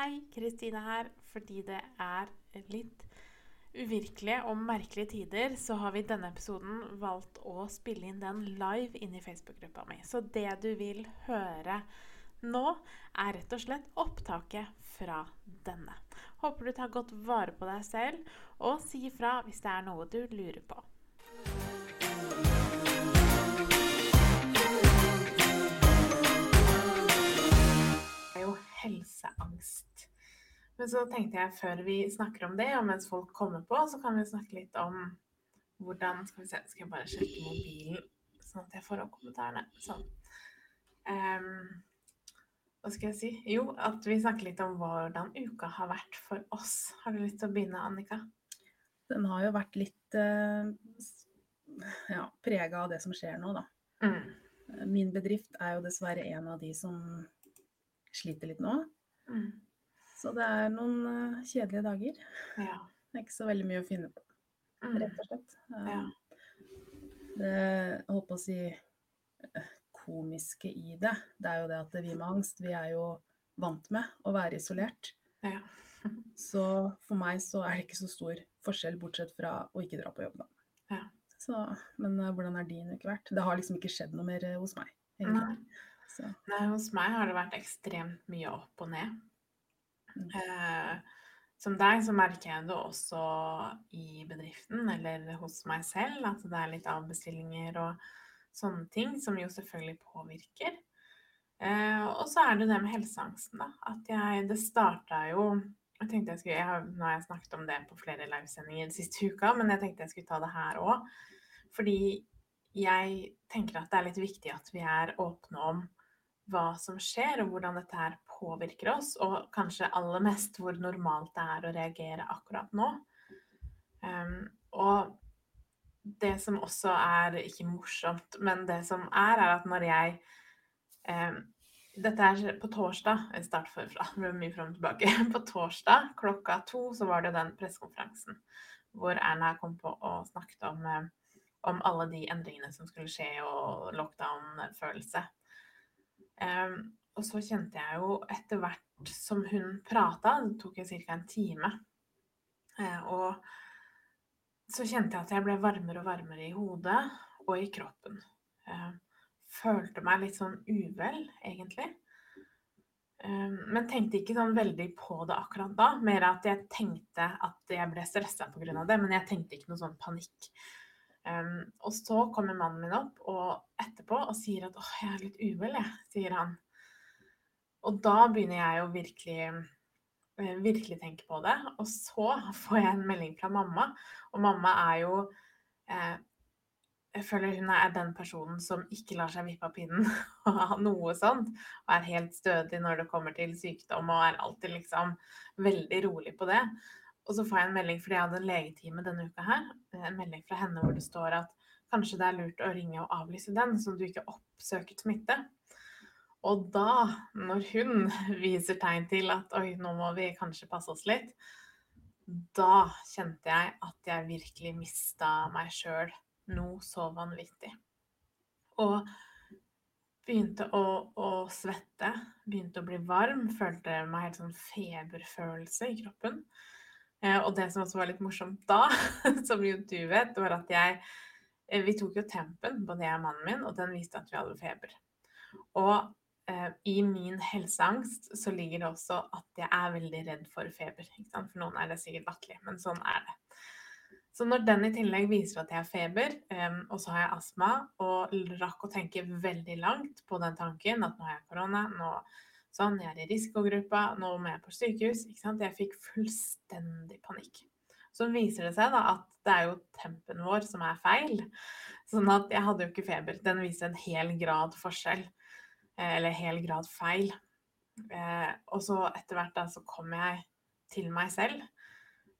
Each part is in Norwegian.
Hei, Kristine her. Fordi det er litt uvirkelige og merkelige tider, så har vi i denne episoden valgt å spille inn den live inn i Facebook-gruppa mi. Så det du vil høre nå, er rett og slett opptaket fra denne. Håper du tar godt vare på deg selv, og si ifra hvis det er noe du lurer på. Helseangst. Men så tenkte jeg før vi snakker om det, og mens folk kommer på, så kan vi snakke litt om hvordan Skal vi se, skal jeg bare sjekke mobilen, sånn at jeg får opp kommentarene. Sånn. Um, hva skal jeg si? Jo, at vi snakker litt om hvordan uka har vært for oss. Har du lyst til å begynne, Annika? Den har jo vært litt uh, ja, prega av det som skjer nå, da. Mm. Min bedrift er jo dessverre en av de som sliter litt nå. Mm. Så det er noen eh, kjedelige dager. Ja. Det er ikke så veldig mye å finne på, Mm. rett og slett. Eh, Ja. Det jeg holdt på å si eh, komiske i det, det er jo det at vi med angst, vi er jo vant med å være isolert. ja. Så for meg så er det ikke så stor forskjell, bortsett fra å ikke dra på jobb, da. Ja. Så, men eh, hvordan har din uke vært? Det har liksom ikke skjedd noe mer eh, hos meg. Nei. Så, Nei, hos meg har det vært ekstremt mye opp og ned. Eh, som deg så merker jeg det også i bedriften eller hos meg selv, at det er litt avbestillinger og sånne ting som jo selvfølgelig påvirker. Eh, og så er det det med helseangsten, da. At jeg Det starta jo jeg tenkte jeg skulle, jeg har, Nå har jeg snakket om det på flere livesendinger den siste uka, men jeg tenkte jeg skulle ta det her òg. Fordi jeg tenker at det er litt viktig at vi er åpne om hva som skjer, og hvordan dette her påvirker oss, og kanskje aller mest hvor normalt det er å reagere akkurat nå. Um, og det som også er ikke morsomt, men det som er, er at når jeg um, Dette er på torsdag, jeg starter forfra, det mye fram og tilbake. På torsdag klokka to så var det den pressekonferansen hvor Erna kom på og snakket om, eh, om alle de endringene som skulle skje, og lockdown-følelse. Um, og så kjente jeg jo etter hvert som hun prata, det tok ca. en time, eh, og så kjente jeg at jeg ble varmere og varmere i hodet og i kroppen. Eh, følte meg litt sånn uvel, egentlig. Eh, men tenkte ikke sånn veldig på det akkurat da. Mer at jeg tenkte at jeg ble stressa pga. det, men jeg tenkte ikke noe sånn panikk. Og så kommer mannen min opp og etterpå og sier at 'åh, jeg er litt uvel', jeg, sier han. Og da begynner jeg jo virkelig eh, virkelig tenke på det. Og så får jeg en melding fra mamma, og mamma er jo eh, Jeg føler hun er den personen som ikke lar seg vippe av pinnen av noe sånt, og er helt stødig når det kommer til sykdom, og er alltid liksom veldig rolig på det. Og så får jeg en melding fordi jeg hadde en legetime denne uka her, en melding fra henne hvor det står at kanskje det er lurt å ringe og avlyse den, så du ikke oppsøker smitte. Og da, når hun viser tegn til at oi, nå må vi kanskje passe oss litt, da kjente jeg at jeg virkelig mista meg sjøl noe så vanvittig. Og begynte å, å svette, begynte å bli varm, følte meg helt sånn feberfølelse i kroppen. Eh, og det som også var litt morsomt da, som jo du vet, var at jeg eh, Vi tok jo tempen, både jeg og mannen min, og den viste at vi hadde feber. Og i min helseangst så ligger det også at jeg er veldig redd for feber. For noen er det sikkert latterlig, men sånn er det. Så når den i tillegg viser at jeg har feber, eh, og så har jeg astma, og rakk å tenke veldig langt på den tanken at nå har jeg korona, nå sånn, jeg er i risikogruppa, nå må jeg på sykehus. Jeg fikk fullstendig panikk. Så viser det seg da at det er jo tempen vår som er feil. Sånn at jeg hadde jo ikke feber. Den viser en hel grad forskjell. Eh, Eller hel grad feil. Eh, og så etter hvert da så kom jeg til meg selv.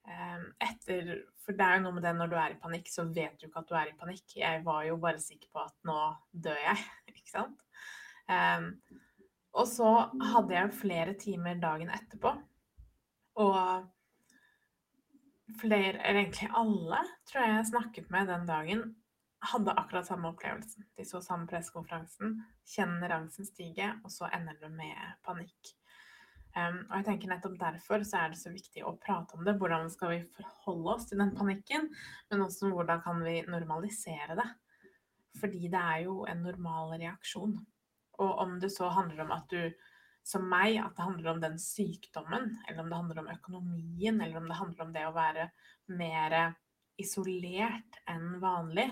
Eh, etter, for det er jo noe med det når du er i panikk, så vet du ikke at du er i panikk. Jeg var jo bare sikker på at nå dør jeg, ikke sant. Eh, og så hadde jeg flere timer dagen etterpå. Og flere, eller egentlig alle, tror jeg jeg snakket med den dagen, hadde akkurat samme opplevelsen. De så samme pressekonferansen, kjenner angsten stige, og så ender det med panikk. Um, og jeg tenker nettopp derfor så er det så viktig å prate om det. Hvordan skal vi forholde oss til den panikken, men også hvordan kan vi normalisere det. Fordi det er jo en normal reaksjon. Og om det så handler om at du, som meg, at det handler om den sykdommen, eller om det handler om økonomien, eller om det handler om det å være mer isolert enn vanlig,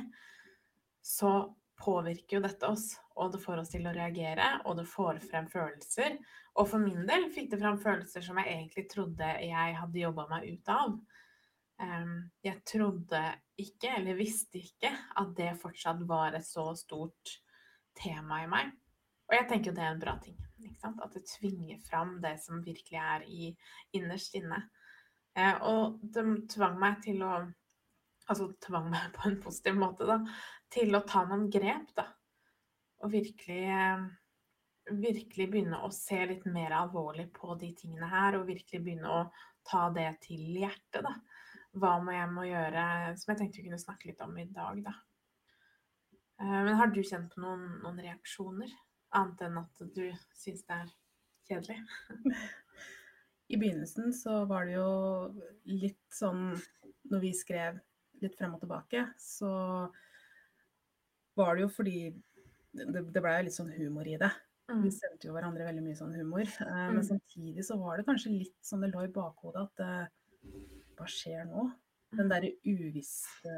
så påvirker jo dette oss. Og det får oss til å reagere, og det får frem følelser. Og for min del fikk det frem følelser som jeg egentlig trodde jeg hadde jobba meg ut av. Um, jeg trodde ikke, eller visste ikke, at det fortsatt var et så stort tema i meg. Og jeg tenker jo det er en bra ting. At det tvinger fram det som virkelig er i, innerst inne. Eh, og det tvang meg til å Altså tvang meg på en positiv måte, da. Til å ta noen grep, da. Og virkelig eh, virkelig begynne å se litt mer alvorlig på de tingene her, og virkelig begynne å ta det til hjertet, da. Hva må jeg må gjøre, som jeg tenkte vi kunne snakke litt om i dag, da. Eh, men har du kjent på noen, noen reaksjoner? Annet enn at du syns det er kjedelig? I begynnelsen så var det jo litt sånn Når vi skrev litt frem og tilbake, så var det jo fordi det, det blei litt sånn humor i det. Mm. Vi sendte jo hverandre veldig mye sånn humor. Eh, mm. Men samtidig så var det kanskje litt sånn det lå i bakhodet at eh, Hva skjer nå? Den mm. derre uvisste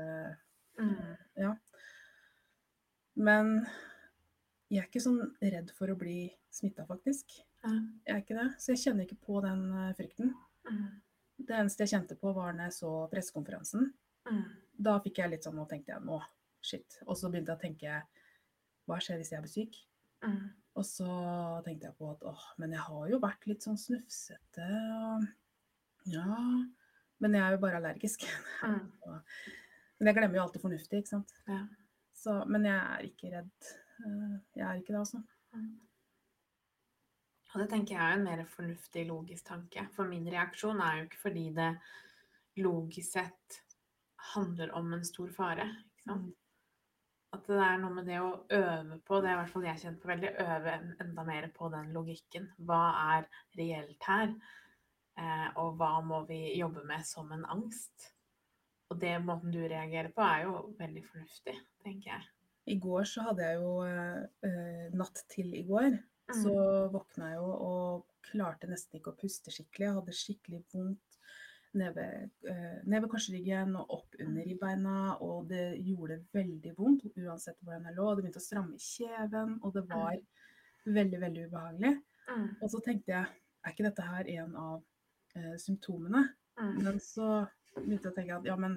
mm. Ja. Men jeg er ikke sånn redd for å bli smitta, faktisk. Jeg er ikke det. Så jeg kjenner ikke på den uh, frykten. Mm. Det eneste jeg kjente på, var når jeg så pressekonferansen. Mm. Da fikk jeg litt sånn Nå tenkte jeg nå, shit. Og så begynte jeg å tenke Hva skjer hvis jeg blir syk? Mm. Og så tenkte jeg på at åh, men jeg har jo vært litt sånn snufsete og Ja. Men jeg er jo bare allergisk. Mm. men jeg glemmer jo alltid fornuftig, ikke sant. Ja. Så, men jeg er ikke redd. Eh, jeg er ikke det, altså. Mm. Og det tenker jeg er en mer fornuftig, logisk tanke. For min reaksjon er jo ikke fordi det logisk sett handler om en stor fare. Mm. At det er noe med det å øve på, det er i hvert fall jeg kjent på veldig, øve enda mer på den logikken. Hva er reelt her? Eh, og hva må vi jobbe med som en angst? Og det måten du reagerer på, er jo veldig fornuftig, tenker jeg. I går så hadde jeg jo eh, natt til i går. Mm. Så våkna jeg jo og klarte nesten ikke å puste skikkelig. Jeg hadde skikkelig vondt ned ved, eh, ved korsryggen og opp under ribbeina, og det gjorde veldig vondt uansett hvordan jeg lå. Det begynte å stramme i kjeven, og det var mm. veldig, veldig ubehagelig. Mm. Og så tenkte jeg, er ikke dette her en av eh, symptomene? Mm. Men så begynte jeg å tenke at ja, men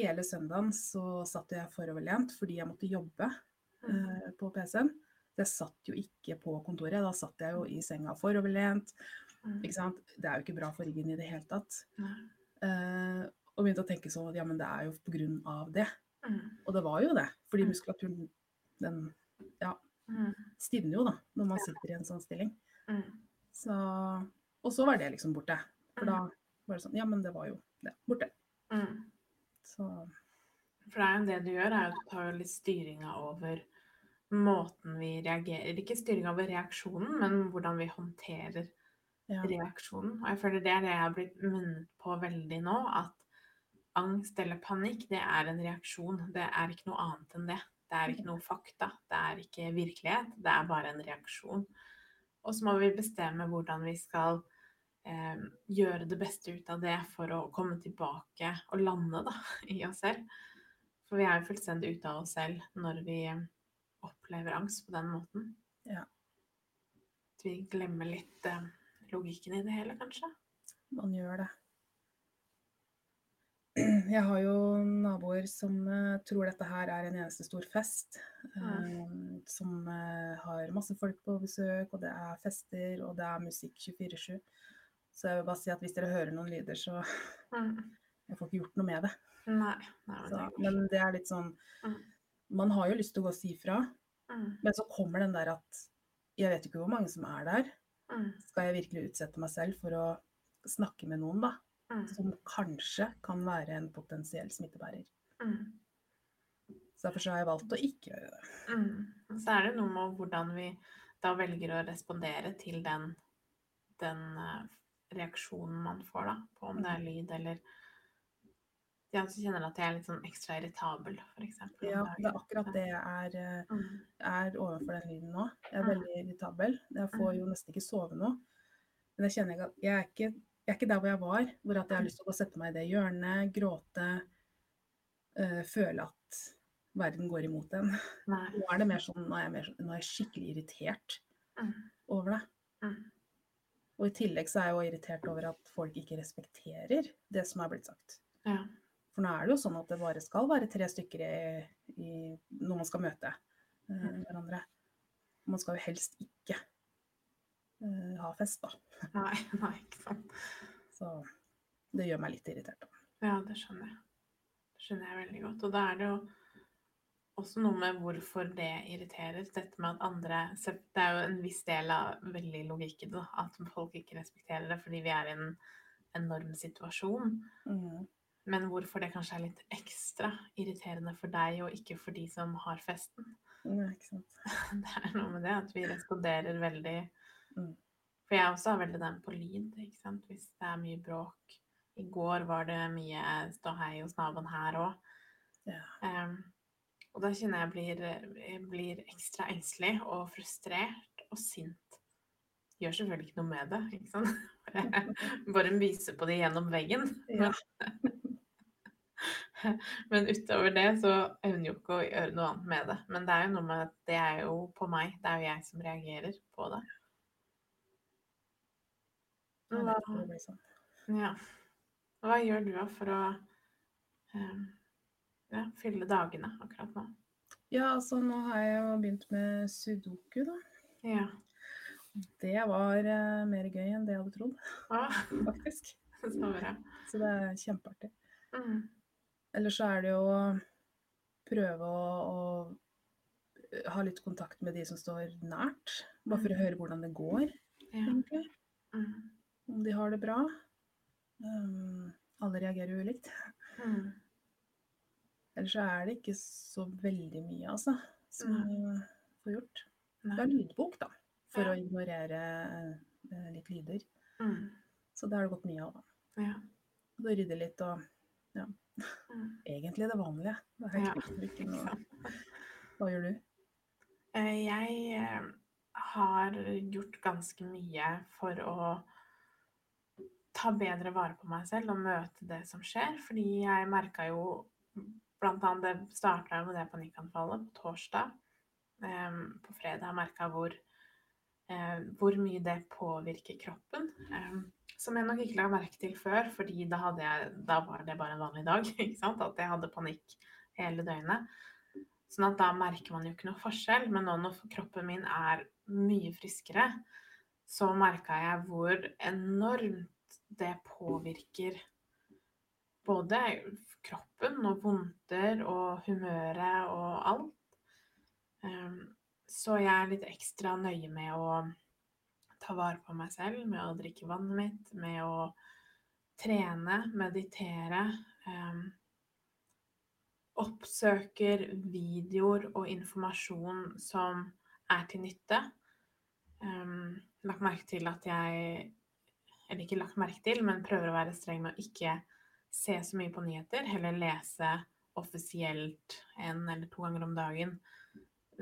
hele søndagen så satt jeg foroverlent fordi jeg måtte jobbe mm. eh, på PC-en. Jeg satt jo ikke på kontoret, da satt jeg jo i senga foroverlent. Mm. Ikke sant? Det er jo ikke bra for ryggen i det hele tatt. Uh, og begynte å tenke sånn at ja, men det er jo på grunn av det. Mm. Og det var jo det. Fordi mm. muskulaturen den ja, mm. stivner jo da når man sitter i en sånn stilling. Mm. Så, og så var det liksom borte. For da var det sånn Ja, men det var jo det. Borte. Så For det er jo det du gjør, er jo at du tar litt styringa over måten vi reagerer Ikke styringa over reaksjonen, men hvordan vi håndterer ja. reaksjonen. Og jeg føler det er det jeg har blitt minnet på veldig nå, at angst eller panikk, det er en reaksjon. Det er ikke noe annet enn det. Det er ikke noe fakta. Det er ikke virkelighet. Det er bare en reaksjon. Og så må vi bestemme hvordan vi skal eh, gjøre det beste ut av det for å komme tilbake og lande da, i oss selv. For vi er jo fullstendig ute av oss selv når vi opplever angst på den måten. Ja. At vi glemmer litt eh, logikken i det hele, kanskje? Man gjør det. Jeg har jo naboer som uh, tror dette her er en eneste stor fest. Ja. som uh, har masse folk på besøk, og det er fester, og det er musikk 24-7. Så jeg vil bare si at hvis dere hører noen lyder, så mm. Jeg får ikke gjort noe med det. Nei, nei så, men, det er litt sånn mm. Man har jo lyst til å gå og si fra, mm. men så kommer den der at Jeg vet ikke hvor mange som er der. Mm. Skal jeg virkelig utsette meg selv for å snakke med noen, da? Mm. Som kanskje kan være en potensiell smittebærer. Mm. Så derfor så har jeg valgt å ikke gjøre det. Mm. Så er det noe med hvordan vi da velger å respondere til den den eh, reaksjonen man får da, på om det er lyd eller Ja, så kjenner du at jeg er litt sånn ekstra irritabel, eksempel. Ja, det er akkurat det jeg er, eh, Mm. er overfor den lyden nå. Jeg er Mm. veldig irritabel. Jeg får Mm. jo nesten ikke sove nå. Men jeg kjenner at jeg er ikke, jeg er ikke der hvor jeg var, hvor at jeg har lyst til å gå og sette meg i det hjørnet, gråte, øh, føle at verden går imot en. Nei. Nå er det mer sånn, nå er jeg, mer, sånn- nå er jeg skikkelig irritert Mm. over det. Mm. Og i tillegg så er jeg jo irritert over at folk ikke respekterer det som er blitt sagt. Ja. For nå er det jo sånn at det bare skal være tre stykker i, i, når man skal møte eh, hverandre. Man skal jo helst ikke eh, ha fest, da. Nei, nei, ikke sant. Så det gjør meg litt irritert. Da. Ja, det skjønner jeg. Det skjønner jeg veldig godt. Og da er det jo også noe med hvorfor det irriterer. Dette med at andre Det er jo en viss del av veldig logikk i det, at folk ikke respekterer det fordi vi er i en enorm situasjon. Mm. Men hvorfor det kanskje er litt ekstra irriterende for deg, og ikke for de som har festen. Nei, ikke sant. Det er noe med det at vi responderer veldig Mm. For jeg også har veldig den på lyd, ikke sant. Hvis det er mye bråk. I går var det mye ståhei hos naboen her òg. Ja. og da kjenner jeg blir, jeg blir ekstra engstelig og frustrert og sint. Gjør selvfølgelig ikke noe med det, ikke sant. Bare myser på det gjennom veggen. Ja. Men utover det så evner jo ikke å gjøre noe annet med det. Men det er jo noe med at det er jo på meg. Det er jo jeg som reagerer på det. Hva, ja. Hva gjør du for å eh, ja, fylle dagene akkurat nå? Ja, altså nå har jeg jo begynt med sudoku, da. Ja. Det var uh, mer gøy enn det jeg hadde trodd, ah. faktisk. så. Så det er kjempeartig. Mm. Eller så er det jo å prøve å, å ha litt kontakt med de som står nært. Bare for å høre hvordan det går, Ja. egentlig. Mm. Om de har det bra. Um, alle reagerer ulikt. Mm. Ellers så er det ikke så veldig mye, altså, som vi får gjort. Det er lydbok, da, for Ja. å ignorere uh, litt lyder. Mm. Så det har det gått mye av. da. Ja. Og rydde litt og Mm. Egentlig det vanlige. Det Ja, noe. Hva gjør du? Eh, Jeg eh, har gjort ganske mye for å ta bedre vare på meg selv og møte det som skjer. Fordi jeg merka jo blant annet Det starta med det panikkanfallet på torsdag. Em, På fredag merka jeg hvor, eh, hvor mye det påvirker kroppen. Som jeg nok ikke la merke til før, fordi da, jeg, da var det bare en vanlig dag. ikke sant? At jeg hadde panikk hele døgnet. Sånn at da merker man jo ikke noe forskjell. Men nå når kroppen min er mye friskere, så merka jeg hvor enormt det påvirker både kroppen og vondter og humøret og alt. Ehm, Så jeg er litt ekstra nøye med å ta vare på meg selv, med å drikke vannet mitt, med å trene, meditere. ehm, oppsøker videoer og informasjon som er til nytte. Um, lagt merke til at jeg Eller ikke lagt merke til, men prøver å være streng med å ikke se så mye på nyheter. Heller lese offisielt en eller to ganger om dagen.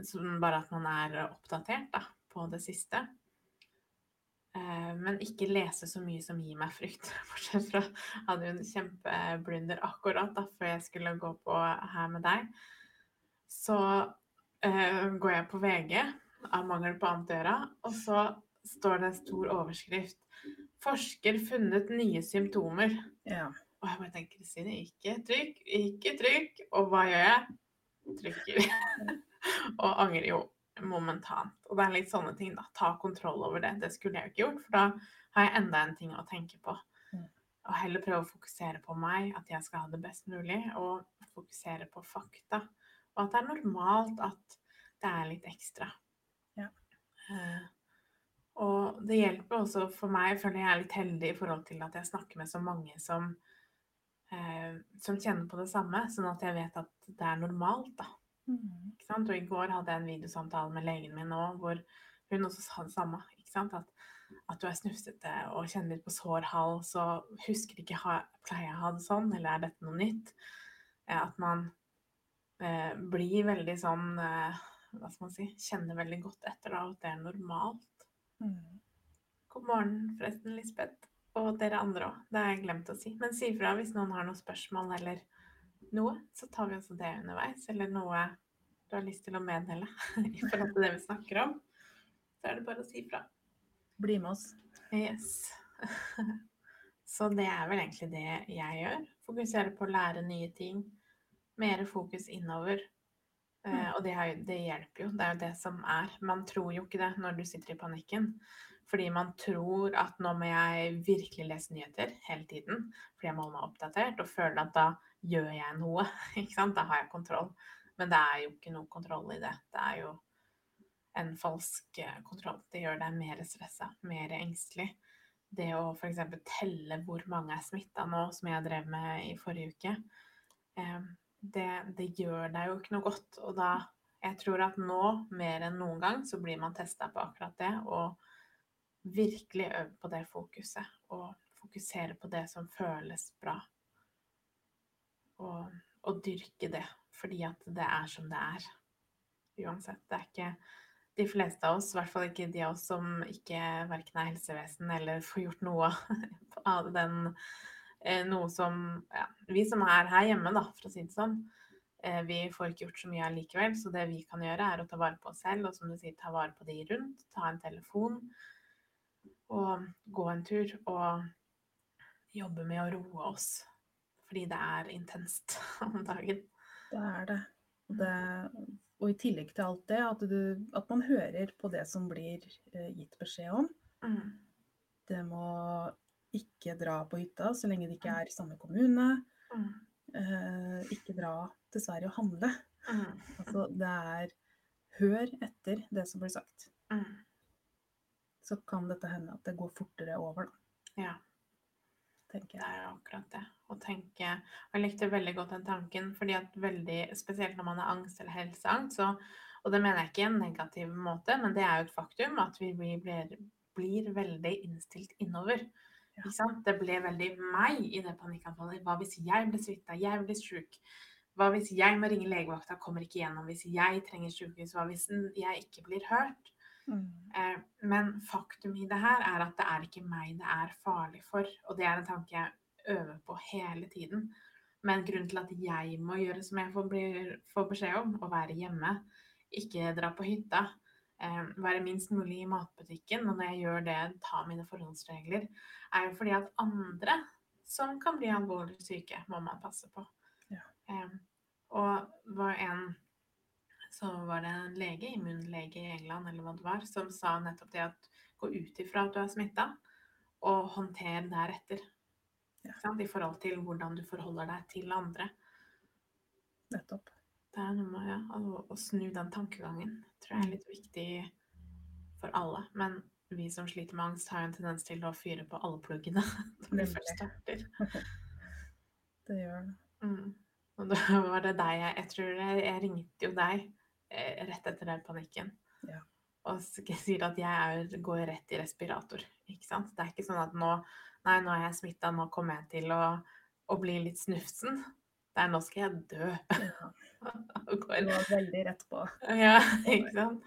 Som bare at man er oppdatert da, på det siste. Eh, men ikke lese så mye som gir meg frykt. Bortsett fra hadde jo en kjempeblunder akkurat da, før jeg skulle gå på Her med deg. Så uh, går jeg på VG av mangel på annet å gjøre, og så står det en stor overskrift 'Forsker funnet nye symptomer'. Ja. Og jeg bare tenker Sine, ikke trykk, ikke trykk. Og hva gjør jeg? Trykker. og angrer jo momentant. Og det er litt sånne ting, da. Ta kontroll over det. Det skulle jeg jo ikke gjort, for da har jeg enda en ting å tenke på. Mm. Og heller prøve å fokusere på meg, at jeg skal ha det best mulig, og fokusere på fakta. Og at det er normalt at det er litt ekstra. Ja. Uh, og det hjelper også for meg, føler jeg er litt heldig i forhold til at jeg snakker med så mange som, eh, som kjenner på det samme, sånn at jeg vet at det er normalt, da. Mm. Ikke sant? Og i går hadde jeg en videosamtale med legen min også, hvor hun også sa det samme. Ikke sant? At at du er snufsete og kjenner litt på sår hals og husker ikke ha, pleier jeg å ha det sånn, eller er dette noe nytt? Eh, at man eh, blir veldig sånn eh, Hva skal man si Kjenner veldig godt etter da, at det er normalt. Mm. God morgen, forresten, Lisbeth. Og dere andre òg. Det har jeg glemt å si. Men si ifra hvis noen har noen spørsmål eller noe, så tar vi også det underveis. Eller noe du har lyst til å meddele i forhold til det vi snakker om. Så er det bare å si ifra. Bli med oss. Yes. Så det er vel egentlig det jeg gjør. Fokusere på å lære nye ting. Mer fokus innover. Eh, Mm. og det, har, det hjelper jo. Det er jo det som er. Man tror jo ikke det når du sitter i panikken. Fordi man tror at nå må jeg virkelig lese nyheter hele tiden. Fordi jeg må holde meg oppdatert og føler at da gjør jeg noe. Ikke sant? Da har jeg kontroll. Men det er jo ikke noe kontroll i det. Det er jo en falsk eh, kontroll. Det gjør deg mer stressa, mer engstelig. Det å f.eks. telle hvor mange er smitta nå, som jeg drev med i forrige uke, eh, det, det gjør deg jo ikke noe godt. Og da Jeg tror at nå, mer enn noen gang, så blir man testa på akkurat det. Og virkelig øve på det fokuset. Og fokusere på det som føles bra. Og, og dyrke det. Fordi at det er som det er. Uansett. Det er ikke de fleste av oss, i hvert fall ikke de av oss som ikke verken er helsevesen eller får gjort noe av den eh, Noe som ja, Vi som er her hjemme, da, for å si det sånn, eh, vi får ikke gjort så mye allikevel. Så det vi kan gjøre, er å ta vare på oss selv, og som du sier, ta vare på de rundt. Ta en telefon og gå en tur og jobbe med å roe oss. Fordi det er intenst om dagen. Det er det. Det, og i tillegg til alt det, at, du, at man hører på det som blir eh, gitt beskjed om. Mm. Det må ikke dra på hytta så lenge det ikke er i samme kommune. Mm. Eh, ikke dra til Sverige og handle. Mm. Altså, det er hør etter det som blir sagt. Mm. Så kan dette hende at det går fortere over, da, Ja. tenker Det er akkurat det. Å tenke Jeg likte veldig godt den tanken, fordi at veldig Spesielt når man har angst eller helseangst, så Og det mener jeg ikke i en negativ måte, men det er jo et faktum at vi blir, blir, veldig innstilt innover. Ja. Ikke sant? Det ble veldig meg i det panikkanfallet. Hva hvis jeg blir smitta? Jeg blir sjuk? Hva hvis jeg må ringe legevakta, kommer ikke gjennom? Hvis jeg trenger sykehus? Hva hvis jeg ikke blir hørt? Mm. Eh, Men faktum i det her er at det er ikke meg det er farlig for. Og det er en tanke jeg øver på hele tiden. Men grunnen til at jeg må gjøre som jeg får, beskjed om, å være hjemme, ikke dra på hytta, eh, være minst mulig i matbutikken, og når jeg gjør det, ta mine forholdsregler, er jo fordi at andre som kan bli alvorlig syke, må man passe på. Ja. Eh, Og var en så var det en lege, immunlege i England eller hva det var, som sa nettopp det at gå ut ifra at du er smitta, og håndter deretter. Ja. I forhold til hvordan du forholder deg til andre. Nettopp. Det er noe med ja, å, å snu den tankegangen. tror jeg er litt viktig for alle. Men vi som sliter med angst, har jo en tendens til å fyre på alle pluggene når vi først starter. Det gjør det. Mm. Og da var det deg jeg Jeg tror jeg, jeg ringte jo deg rett etter den panikken. Ja. Og så sier at jeg er, går rett i respirator. Ikke sant? Det er ikke sånn at nå Nei, nå er jeg smitta, nå kommer jeg til å, å bli litt snufsen. Det er nå skal jeg dø. Ja, Og du går- var veldig rett på. ja, ikke sant?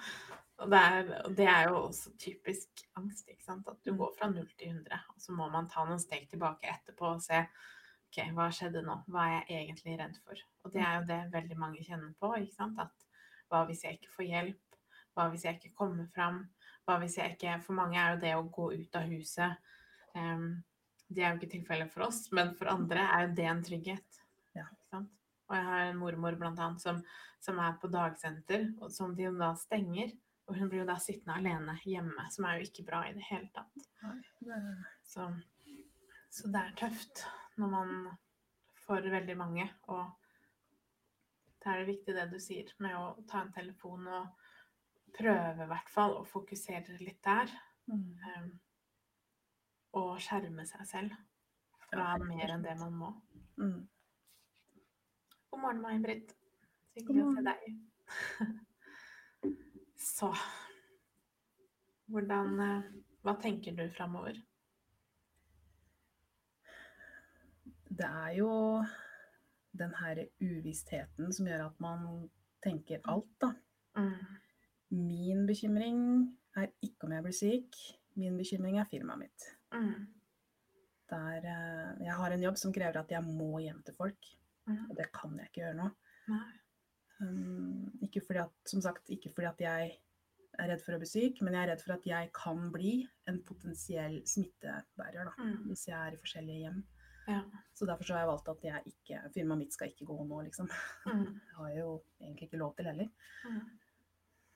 Og det, er, og det er jo også typisk angst, ikke sant? At du Mm. går fra 0 til 100, og så må man ta noen steg tilbake etterpå og se ok, hva skjedde nå? Hva er jeg egentlig redd for? Og det er jo det veldig mange kjenner på, ikke sant? At hva hvis jeg ikke får hjelp? Hva hvis jeg ikke kommer fram? Hva hvis jeg ikke For mange er jo det å gå ut av huset um, Det er jo ikke tilfellet for oss, men for andre er jo det en trygghet. Ja. Og jeg har en mormor blant annet som, som er på dagsenter, og som de da stenger. Og hun blir jo da sittende alene hjemme, som er jo ikke bra i det hele tatt. Så, så det er tøft når man får veldig mange. Og da er det viktig det du sier, med å ta en telefon og prøve i hvert fall å fokusere litt der. mm. Um, og skjerme seg selv fra mer enn det man må. Mm. God morgen, May-Britt. Hyggelig å se deg. Så Hvordan eh, Hva tenker du framover? Det er jo den her uvissheten som gjør at man tenker alt, da. Mm. Min bekymring er ikke om jeg blir syk, min bekymring er firmaet mitt. Mm. Der eh, jeg har en jobb som krever at jeg må hjem til folk, Mm. og det kan jeg ikke gjøre nå. Um, ikke fordi at, som sagt, ikke fordi at jeg er redd for å bli syk, men jeg er redd for at jeg kan bli en potensiell smittebærer da, Mm. hvis jeg er i forskjellige hjem. Ja. Så derfor så har jeg valgt at jeg ikke, firmaet mitt skal ikke gå nå, liksom. Mm. Det har jo egentlig ikke lov til heller. Mm.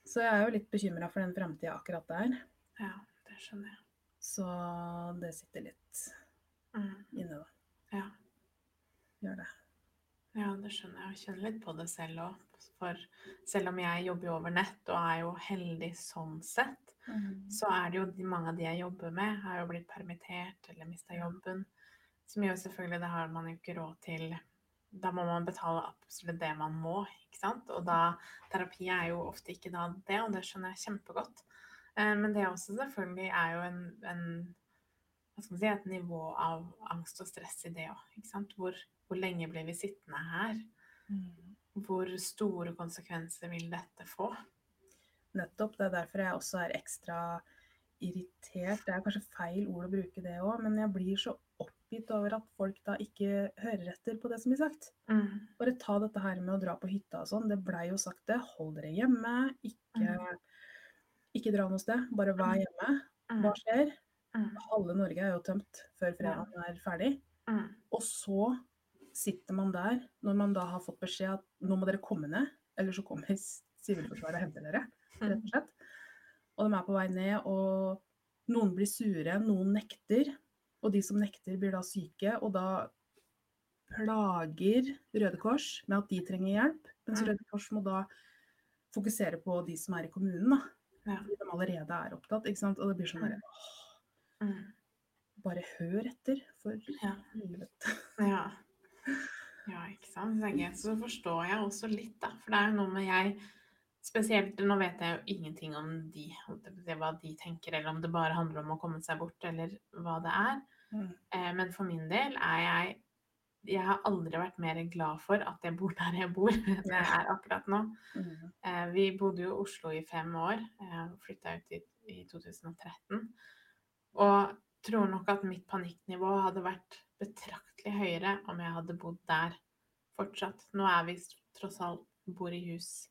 Så jeg er jo litt bekymra for den framtida akkurat der. Ja, det skjønner jeg. Så det sitter litt Mm. inne, da. Ja. Gjør det. Ja, det skjønner jeg. Jeg kjenner litt på det selv òg. For selv om jeg jobber over nett og er jo heldig sånn sett, så er det jo mange av de jeg jobber med, har jo blitt permittert eller mista jobben. Som jo selvfølgelig Det har man jo ikke råd til. Da må man betale absolutt det man må, ikke sant. Og da Terapi er jo ofte ikke da det, og det skjønner jeg kjempegodt. Eh, Men det også selvfølgelig er jo en, en hva skal man si, et nivå av angst og stress i det òg. Hvor, hvor lenge blir vi sittende her? Mm. Hvor store konsekvenser vil dette få? Nettopp. Det er derfor jeg også er ekstra irritert. Det er kanskje feil ord å bruke det òg, men jeg blir så oppgitt over at folk da ikke hører etter på det som blir sagt. Mm. Bare ta dette her med å dra på hytta og sånn. Det blei jo sagt det. Hold dere hjemme. Ikke, ikke dra noe sted. Bare vær hjemme. Hva Mm. skjer? Mm. Halve Norge er jo tømt før fredagen er ferdig. Mm. Og så sitter man der når man da har fått beskjed at nå må dere komme ned, eller så kommer Sivilforsvaret og henter dere, rett og slett. Og de er på vei ned, og noen blir sure, noen nekter. Og de som nekter, blir da syke, og da plager Røde Kors med at de trenger hjelp. Mens Mm. Røde Kors må da fokusere på de som er i kommunen, da. Ja. Fordi de allerede er opptatt, ikke sant. Og det blir sånn derre Mm. Bare hør etter, for Ja. helvete. Ja. ja, ikke sant. Så, jeg, så forstår jeg også litt, da. For det er jo noe med jeg Spesielt Nå vet jeg jo ingenting om de, hva de tenker, eller om det bare handler om å komme seg bort, eller hva det er. Mm. Eh, men for min del er jeg Jeg har aldri vært mer glad for at jeg bor der jeg bor, enn jeg er akkurat nå. Mm. Eh, vi bodde jo i Oslo i fem år, eh, flytta ut i, i 2013. Og tror nok at mitt panikknivå hadde vært betraktelig høyere om jeg hadde bodd der fortsatt. Nå er vi tross alt bor i hus.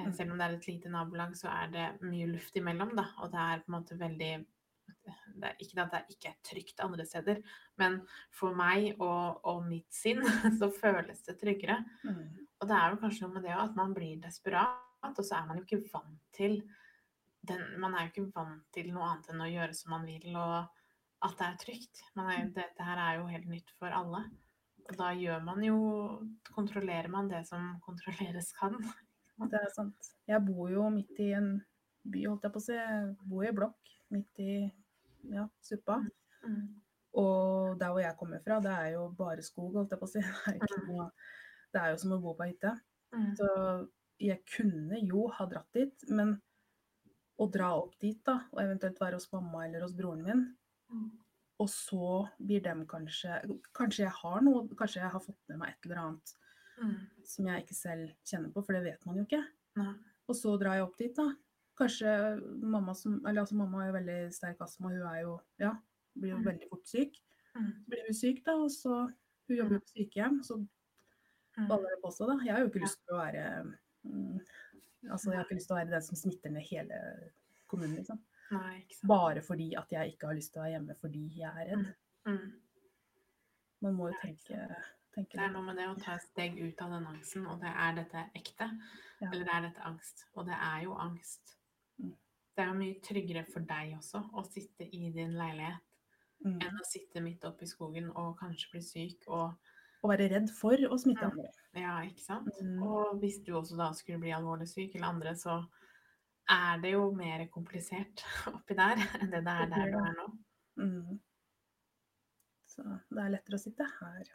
Mm. selv om det er et lite nabolag, så er det mye luft imellom, da. Og det er på en måte veldig det er Ikke at det ikke er trygt andre steder, men for meg og, og mitt sinn så føles det tryggere. Mm. Og det er jo kanskje noe med det at man blir desperat, og så er man jo ikke vant til den, Man er jo ikke vant til noe annet enn å gjøre som man vil, og at det er trygt. Man er, dette her er jo helt nytt for alle. Og da gjør man jo Kontrollerer man det som kontrolleres kan. Det er sant. Jeg bor jo midt i en by, holdt jeg på å si. Jeg bor i blokk midt i ja, suppa. Mm. Og der hvor jeg kommer fra, det er jo bare skog, holdt jeg på å si. Det er, ikke noe, det er jo som å bo på hytte. Mm. Så jeg kunne jo ha dratt dit, men å dra opp dit, da, og eventuelt være hos mamma eller hos broren min, Mm. og så blir dem kanskje Kanskje jeg har noe, kanskje jeg har fått med meg et eller annet Mm. som jeg ikke selv kjenner på, for det vet man jo ikke. Nei. Og så drar jeg opp dit, da. Kanskje mamma som Eller altså, mamma har jo veldig sterk astma, hun er jo Ja, blir jo Mm. veldig fort syk. Mm. Så blir hun syk, da, og så Hun jobber jo på sykehjem, så Mm. baller det på seg, da. Jeg har jo ikke lyst til å være mm, Altså, jeg har ikke lyst til å være den som smitter ned hele kommunen, liksom. Nei. Bare fordi at jeg ikke har lyst til å være hjemme fordi jeg er redd. Mm. Man må jo tenke, tenke Det er noe med det å ta et steg ut av den angsten, og det er dette ekte? Ja. Eller er dette angst? Og det er jo angst. Det er mye tryggere for deg også å sitte i din leilighet Mm. enn å sitte midt oppe i skogen og kanskje bli syk og Å være redd for å smitte andre. Ja, ikke sant? Mm. Og hvis du også da skulle bli alvorlig syk, eller andre, så er det jo mer komplisert oppi der enn det det er der du er nå. Mm. Så det er lettere å sitte her.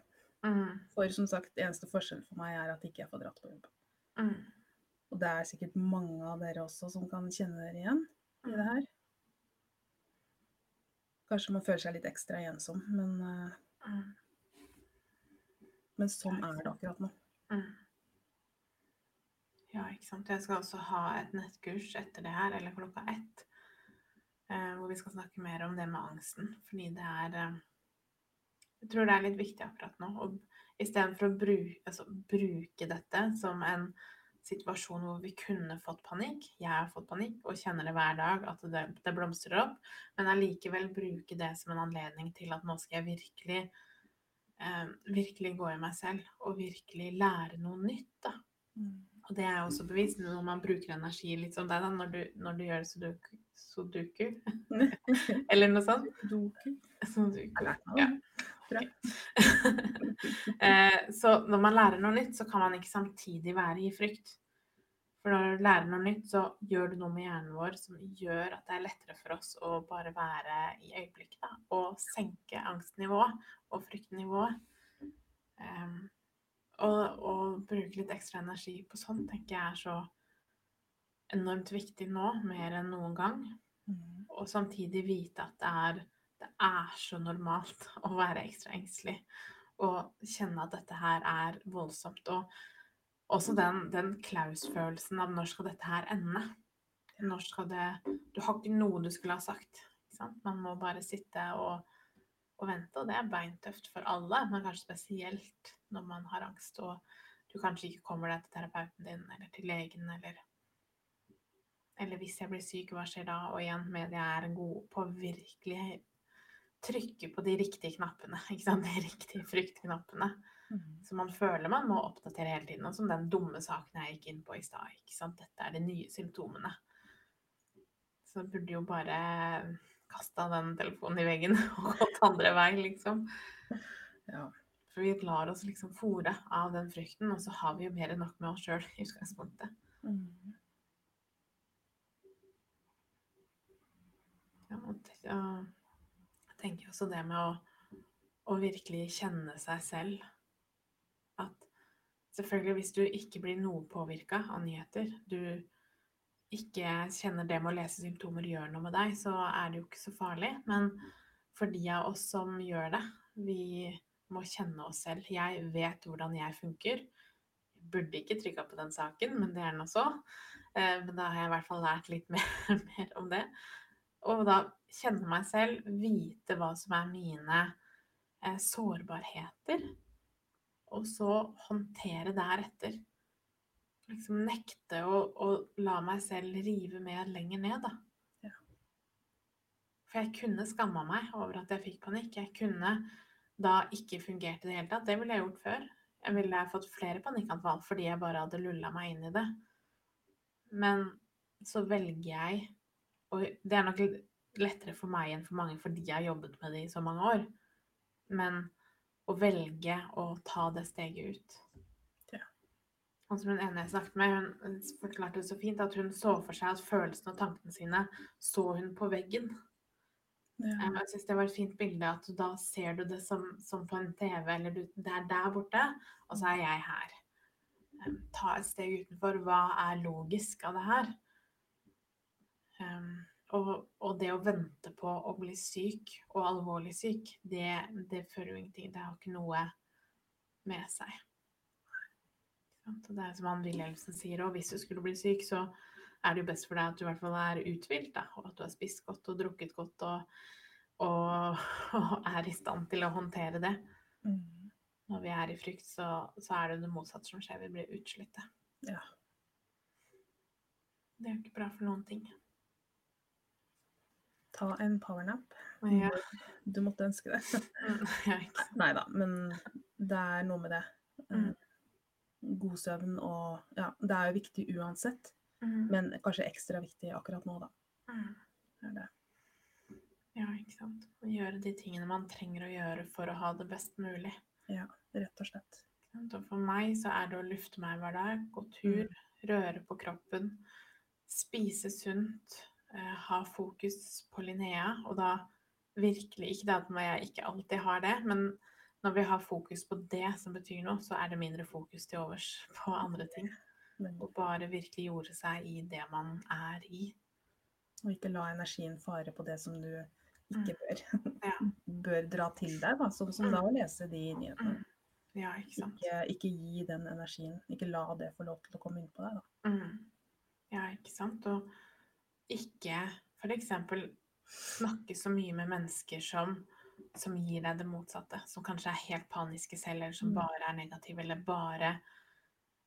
Mm. For som sagt, eneste forskjell for meg er at ikke jeg får dratt på jobb. Mm. Og det er sikkert mange av dere også som kan kjenne dere igjen i det her. Kanskje man føler seg litt ekstra ensom, men, eh, Mm. men sånn er det akkurat nå. Mm. Ja, ikke sant. Jeg skal også ha et nettkurs etter det her, eller klokka ett, eh, hvor vi skal snakke mer om det med angsten. Fordi det er eh, Jeg tror det er litt viktig akkurat nå. Og istedenfor å bruke, altså, bruke dette som en situasjon hvor vi kunne fått panikk. Jeg har fått panikk og kjenner det hver dag at det, det blomstrer opp. Men allikevel bruke det som en anledning til at nå skal jeg virkelig eh, virkelig gå i meg selv og virkelig lære noe nytt. da. Mm. Og det er også bevist når man bruker energi litt som deg, da, når du, når du gjør sudoku, sudoku eller noe sånt. Sudoku. Sudoku. Ja. Bra. eh, så når man lærer noe nytt, så kan man ikke samtidig være i frykt. For når du lærer noe nytt, så gjør du noe med hjernen vår som gjør at det er lettere for oss å bare være i øyeblikket. Da, og senke angstnivået og fryktnivået. Um, og, og bruke litt ekstra energi på sånn tenker jeg er så enormt viktig nå, mer enn noen gang. Mm. Og samtidig vite at det er, det er så normalt å være ekstra engstelig. Og kjenne at dette her er voldsomt. Og også den, den Klaus-følelsen av når skal dette her ende? Når skal det Du har ikke noe du skulle ha sagt. Man må bare sitte og, og vente, og det er beintøft for alle, men kanskje spesielt når man har angst og du kanskje ikke kommer deg til terapeuten din eller til legen eller eller hvis jeg blir syk, hva skjer da? Og igjen, media er gode på å virkelig trykke på de riktige knappene. De riktige fryktknappene. Mm. Man føler man må oppdatere hele tiden. Og som den dumme saken jeg gikk inn på i stad. Dette er de nye symptomene. Så jeg burde jo bare kasta den telefonen i veggen og gått andre vei, liksom. Ja. For vi lar oss liksom fòre av den frykten, og så har vi jo mer enn nok med oss sjøl i utgangspunktet. Mm. Ja, og tenker også det med å, å virkelig kjenne seg selv. At selvfølgelig hvis du ikke blir noe påvirka av nyheter, du ikke kjenner det med å lese symptomer gjør noe med deg, så er det jo ikke så farlig. Men for de av oss som gjør det, vi må kjenne oss selv. Jeg vet hvordan jeg funker. Jeg burde ikke trykka på den saken, men det er den så. Eh, Men da har jeg i hvert fall lært litt mer, mer om det. Og da kjenne meg selv, vite hva som er mine eh, sårbarheter, og så håndtere deretter. Liksom nekte å, å la meg selv rive med lenger ned, da. Ja. For jeg kunne skamma meg over at jeg fikk panikk. Jeg kunne da ikke fungert i det hele tatt. Det ville jeg gjort før. Jeg ville fått flere panikkanfall fordi jeg bare hadde lulla meg inn i det. Men så velger jeg og det er nok lettere for meg enn for mange, fordi jeg har jobbet med det i så mange år. Men å velge å ta det steget ut. Ja. Og som hun ene jeg snakket med, hun forklarte det så fint at hun så for seg at følelsene og tankene sine så hun på veggen. Ja. Eh, Jeg synes det var et fint bilde at da ser du det som, som på en TV, eller du, det er der borte, og så er jeg her. Eh, Ta et steg utenfor. Hva er logisk av det her? Um, og, og det å vente på å bli syk, og alvorlig syk, det, det fører jo ingenting. Det har ikke noe med seg. Og det er som han Wilhelmsen sier òg, hvis du skulle bli syk, så er det jo best for deg at du i hvert fall er uthvilt, da, og at du har spist godt og drukket godt og, og, og er i stand til å håndtere det. Mm. Når vi er i frykt, så, så er det det motsatte som skjer. Vi blir utslitte. Ja. Det er jo ikke bra for noen ting. Ta en powernap. Ja, Du måtte ønske det. Nei da, men det er noe med det. Mm. God søvn og Ja, det er jo viktig uansett, Mm, men kanskje ekstra viktig akkurat nå, da. mm. Er det. Ja, ikke sant. Å gjøre de tingene man trenger å gjøre for å ha det best mulig. Ja, rett og slett. Og for meg så er det å lufte meg hver dag, gå tur, røre på kroppen, spise sunt, eh, ha fokus på Linnea, og da virkelig ikke det at jeg ikke alltid har det, men når vi har fokus på det som betyr noe, så er det mindre fokus til overs på andre ting. Og bare virkelig gjorde seg i det man er i. og ikke la energien fare på det som du ikke bør, Ja. bør dra til deg, da, som, som da å lese de nyhetene. Mm. Ja, ikke. Ikke, ikke gi den energien. Ikke la det få lov til å komme inn på deg, da. Mm. Ja, ikke sant. Og ikke f.eks. snakke så mye med mennesker som, som gir deg det motsatte. Som kanskje er helt paniske selv, eller som Mm. bare er negative, eller bare,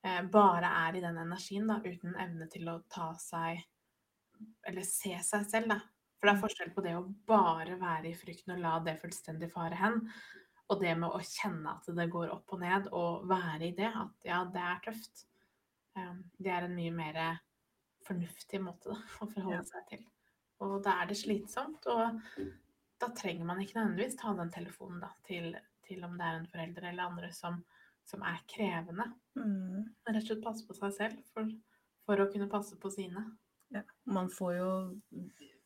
eh, bare er i den energien, da, uten evne til å ta seg Eller se seg selv, da. For det er Mm. forskjell på det å bare være i frykten og la det fullstendig fare hen, og det med å kjenne at det går opp og ned, og være i det. At ja, det er tøft. Um, Det er en mye mer fornuftig måte da, å forholde seg til. Og da er det slitsomt, og da trenger man ikke nødvendigvis ta den telefonen da, til, til om det er en forelder eller andre som, som er krevende. Mm. Men rett og slett passe på seg selv for, for å kunne passe på sine. Ja. Man får jo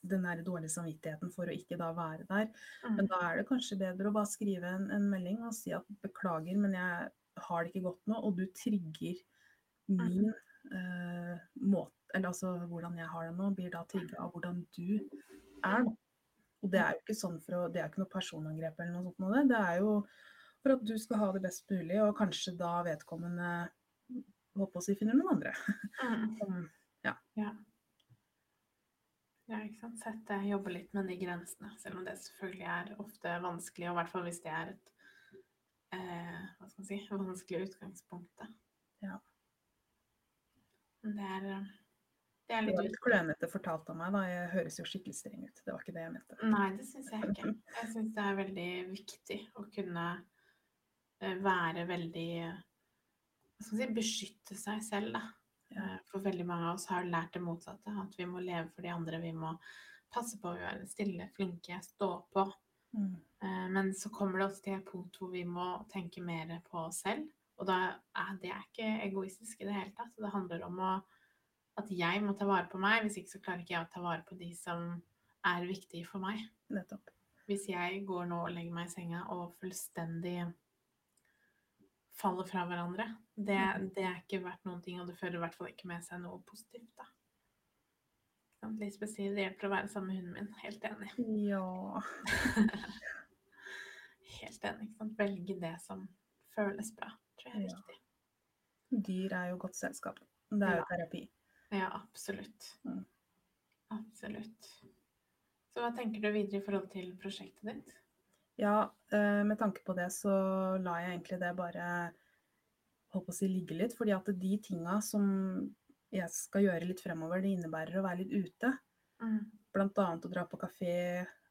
den der dårlige samvittigheten for å ikke da være der. Mm. Men da er det kanskje bedre å bare skrive en, en melding og si at beklager, men jeg har det ikke godt nå, og du trigger min eh, måte Eller altså hvordan jeg har det nå, blir da trigga av hvordan du er. nå. Og det er jo ikke sånn for å Det er ikke noe personangrep eller noe sånt. Med det. det er jo for at du skal ha det best mulig, og kanskje da vedkommende håper å si finner noen andre. Mm. ja. Ja, ikke sant. Sette, jobbe litt med de grensene, selv om det selvfølgelig er ofte vanskelig, og i hvert fall hvis det er et eh, hva skal man si, vanskelig utgangspunkt. da. Ja. Men det er, eh, det er litt litt klønete fortalt av meg, da. Jeg høres jo skikkelig streng ut. Det var ikke det jeg mente. Nei, det syns jeg ikke. Jeg syns det er veldig viktig å kunne eh, være veldig Hva skal man si beskytte seg selv, da. Ja. Eh, For veldig mange av oss har lært det motsatte. At vi må leve for de andre. Vi må passe på å være stille, flinke, stå på. Mm. Eh, Men så kommer det også til et punkt hvor vi må tenke mer på oss selv. Og da er det ikke egoistisk i det hele tatt. Det handler om å, at jeg må ta vare på meg. Hvis ikke så klarer ikke jeg å ta vare på de som er viktige for meg. Nettopp. Hvis jeg går nå og legger meg i senga og fullstendig faller fra hverandre, det, det er ikke verdt noen ting, og det fører i hvert fall ikke med seg noe positivt, da. Lisbeth sier det hjelper å være sammen med hunden min. Helt enig. Ja. Helt enig. Ikke sant? Velge det som føles bra, tror jeg er Ja. viktig. Dyr er jo godt selskap. Det er jo Ja. terapi. Ja, absolutt. Mm. Absolutt. Så hva tenker du videre i forhold til prosjektet ditt? Ja, eh, med tanke på det så lar jeg egentlig det bare holdt på å si ligge litt. Fordi at de tinga som jeg skal gjøre litt fremover, det innebærer å være litt ute. Mm. Blant annet å dra på kafé,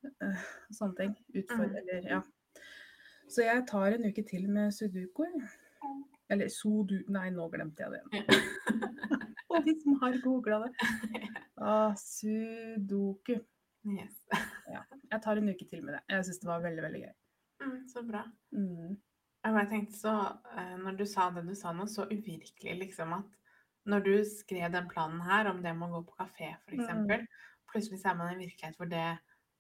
og sånne ting. Utfordre, Mm. eller, ja. Så jeg tar en uke til med sudoku. Eller sodu... Nei, nå glemte jeg det. Ja. Og de som har googla det. Ah, sudoku. yes. Jeg tar en uke til med det. Jeg syns det var veldig, veldig gøy. Mm, så bra. Mm. Jeg tenkte så, eh, når du sa det du sa nå, så uvirkelig liksom at når du skrev den planen her om det med å gå på kafé for eksempel, plutselig så er man i en virkelighet hvor det,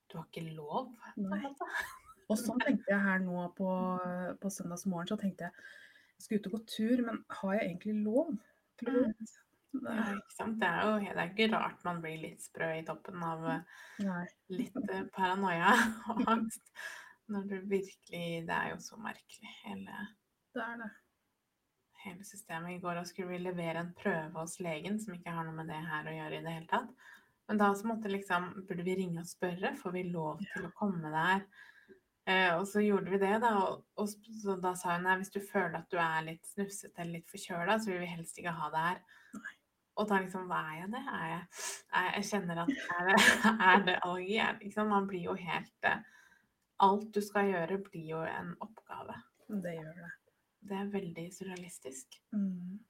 du har ikke lov. Og sånn tenkte jeg her nå på, på søndagsmorgen, så tenkte jeg jeg skal ut og gå tur, men har jeg egentlig lov til å gå ut? Ikke sant? Det er jo det er ikke rart man blir litt sprø i toppen av eh, Nei. litt eh, paranoia og angst. Når du virkelig Det er jo så merkelig, hele, Det er det. hele systemet. I går skulle vi levere en prøve hos legen som ikke har noe med det her å gjøre i det hele tatt. Men da så måtte liksom Burde vi ringe og spørre? Får vi lov til å komme der? Eh, og så gjorde vi det, da. Og, og så da sa hun nei, hvis du føler at du er litt snufsete eller litt forkjøla, så vil vi helst ikke ha det her. Nei. Og da liksom, hva er jeg det? Er jeg, er, jeg kjenner at er det, er det allergi? Er det, sant? Man blir jo helt eh, Alt du skal gjøre, blir jo en oppgave. Det gjør det. Det er veldig surrealistisk. Mm.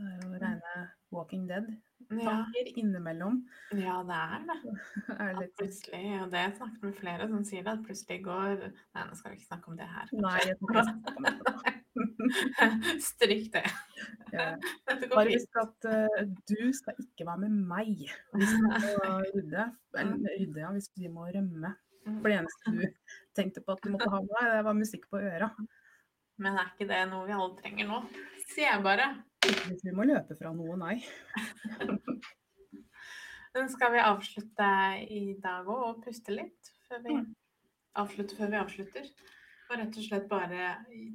Det er jo rene Walking Dead-tanker innimellom. ja, det er det. Er litt... plutselig, og det har jeg snakket med flere som sier det, at plutselig går Nei, nå skal vi ikke snakke om det her. Nei, jeg Stryk det. Ja. Bare husk at uh, du skal ikke være med meg hvis vi må rydde. Eller rydde, ja, hvis vi må rømme. For det eneste du tenkte på at du måtte ha med deg, det var musikk på øra. Men er ikke det noe vi alle trenger nå? Se bare. Hvis vi må løpe fra noe, nei. Men skal vi avslutte i dag òg og puste litt før vi avslutter før vi avslutter? Og rett og slett bare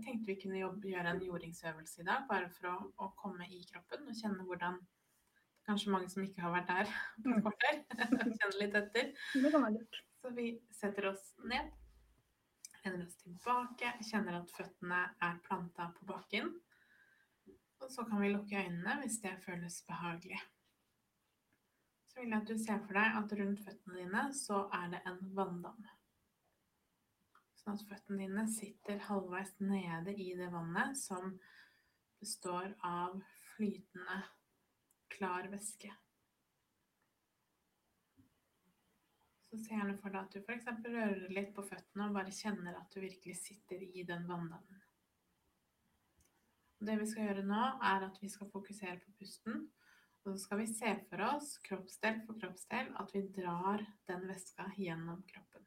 tenkte vi kunne jobbe, gjøre en jordingsøvelse i dag, bare for å, å, komme i kroppen og kjenne hvordan Kanskje mange som ikke har vært der på et kvarter, kjenne litt etter. Så vi setter oss ned, lener oss tilbake, kjenner at føttene er planta på bakken. Og så kan vi lukke øynene hvis det føles behagelig så vil jeg at du ser for deg at rundt føttene dine så er det en vanndam. Sånn at føttene dine sitter halvveis nede i det vannet som består av flytende, klar væske. Så se gjerne for deg at du f.eks. rører litt på føttene og bare kjenner at du virkelig sitter i den vanndammen. Det vi skal gjøre nå, er at vi skal fokusere på pusten. Og så skal vi se for oss, kroppsdel for kroppsdel, at vi drar den væska gjennom kroppen.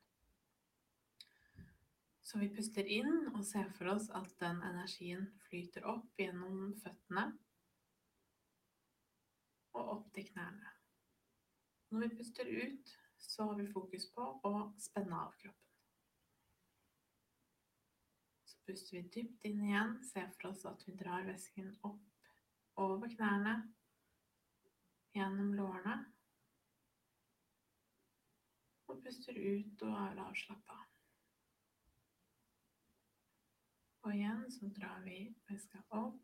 Så vi puster inn og ser for oss at den energien flyter opp gjennom føttene og opp til knærne. Når vi puster ut, så har vi fokus på å spenne av kroppen. Så puster vi dypt inn igjen, ser for oss at vi drar væsken opp over knærne gjennom lårene. Og puster ut og er avslappa. Og igjen så drar vi veska opp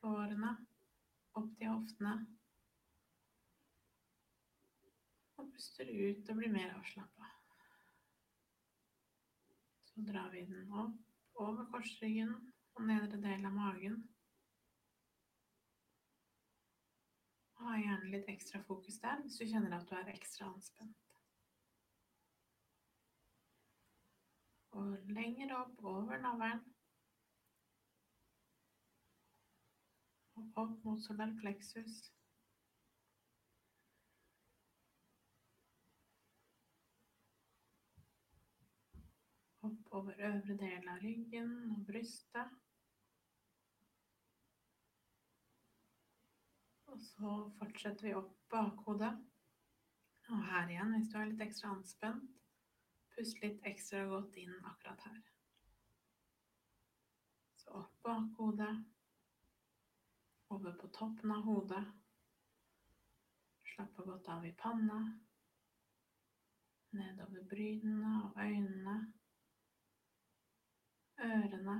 lårene, opp til hoftene. Og puster ut og blir mer avslappa. Så drar vi den opp over korsryggen og nedre del av magen. Ha gjerne litt ekstra fokus der hvis du kjenner at du er ekstra anspent. Og lenger opp over navlen. Opp mot solar plexus. Opp over øvre del av ryggen og brystet. Og så fortsetter vi opp bakhodet. Og her igjen, hvis du er litt ekstra anspent, pust litt ekstra godt inn akkurat her. Så opp bakhodet. Over på toppen av hodet. Slappe godt av i panna. Nedover brynene og øynene. Ørene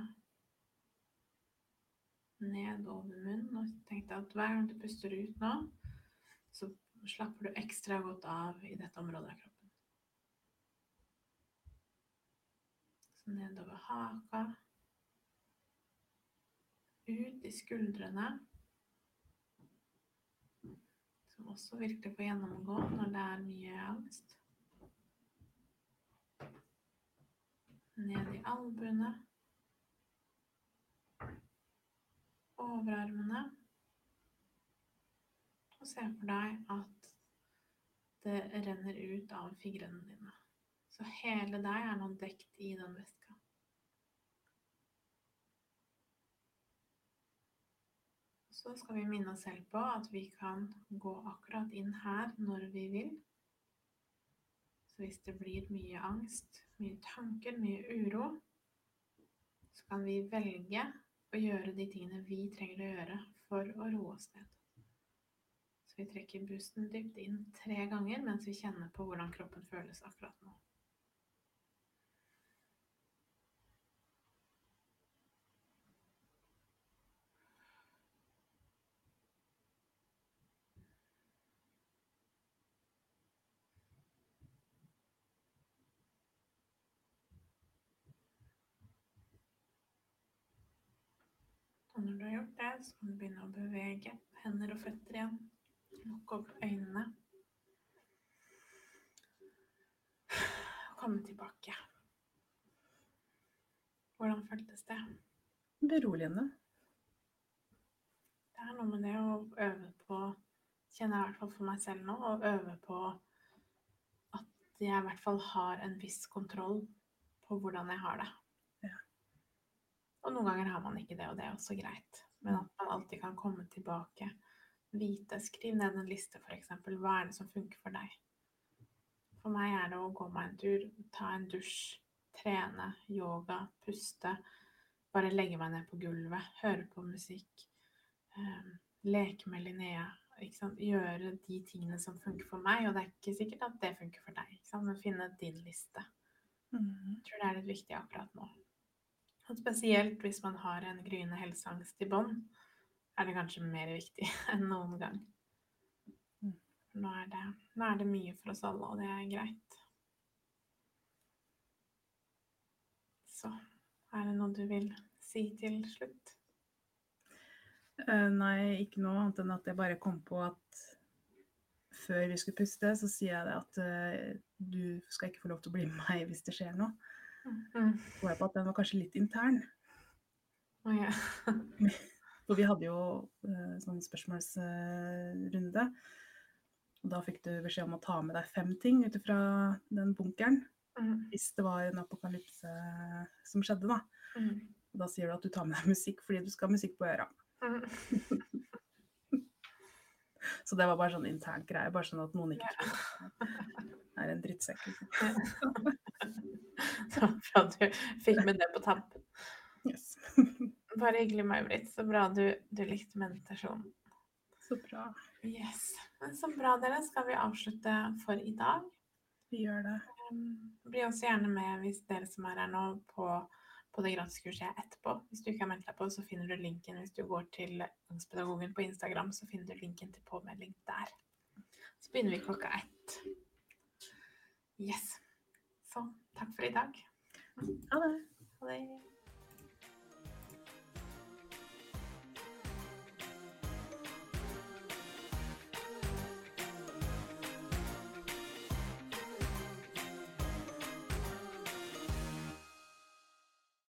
ned over munnen. Og tenk deg at hver gang du puster ut nå, så slapper du ekstra godt av i dette området av kroppen. Så nedover haka. Ut i skuldrene. Som også virkelig får gjennomgå når det er mye angst. Ned i albuene. overarmene. Og se for deg at det renner ut av fingrene dine. Så hele deg er nå dekt i den væska. Så skal vi minne oss selv på at vi kan gå akkurat inn her når vi vil. Så hvis det blir mye angst, mye tanker, mye uro, så kan vi velge å gjøre de tingene vi trenger å gjøre for å roe oss ned. Så vi trekker pusten dypt inn tre ganger mens vi kjenner på hvordan kroppen føles akkurat nå. Når du har gjort det, så kan du begynne å bevege hender og føtter igjen. Lukke opp øynene. Komme tilbake. Hvordan føltes det? Beroligende. Det er noe med det å øve på Kjenner jeg i hvert fall for meg selv nå, å øve på at jeg i hvert fall har en viss kontroll på hvordan jeg har det. Og noen ganger har man ikke det, og det er også greit. Men at man alltid kan komme tilbake vite. Skriv ned en liste, f.eks. Hva er det som funker for deg? For meg er det å gå meg en tur, ta en dusj, trene, yoga, puste. Bare legge meg ned på gulvet, høre på musikk, eh, leke med Linnea. Gjøre de tingene som funker for meg. Og det er ikke sikkert at det funker for deg, men finne din liste. Mm. Jeg tror det er litt viktig akkurat nå. Og spesielt hvis man har en gryende helseangst i bånn, er det kanskje mer viktig enn noen gang. Mm. Nå er, det, nå er det mye for oss alle, og det er greit. Så er det noe du vil si til slutt? Eh, nei, ikke noe annet enn at jeg bare kom på at før vi skulle puste, så sier jeg det at eh, du skal ikke få lov til å bli med meg hvis det skjer noe. Mm. Så jeg på at den var kanskje litt intern. Oh, yeah. For vi hadde jo eh, sånn spørsmålsrunde. Og da fikk du beskjed om å ta med deg fem ting ut fra den bunkeren. Mm. Hvis det var en apokalypse som skjedde, da. Mm. Da sier du at du tar med deg musikk fordi du skal ha musikk på øra. Mm. Så det var bare sånn intern greie, bare sånn at noen ikke tror det er en drittsekk. liksom. Så bra du fikk med det på tampen. Yes. Bare hyggelig, May-Britt. Så bra du, du likte meditasjonen. Så bra. Yes. Men så bra, dere. Skal vi avslutte for i dag? Vi gjør det. Um, Bli også gjerne med hvis dere som er her nå, på, på det gratiskurset etterpå. Hvis du ikke har meldt deg på, så finner du linken. Hvis du går til Angstpedagogen på Instagram, så finner du linken til påmelding der. Så begynner vi klokka ett. Yes. Så takk for i dag. Ha det. Ha det.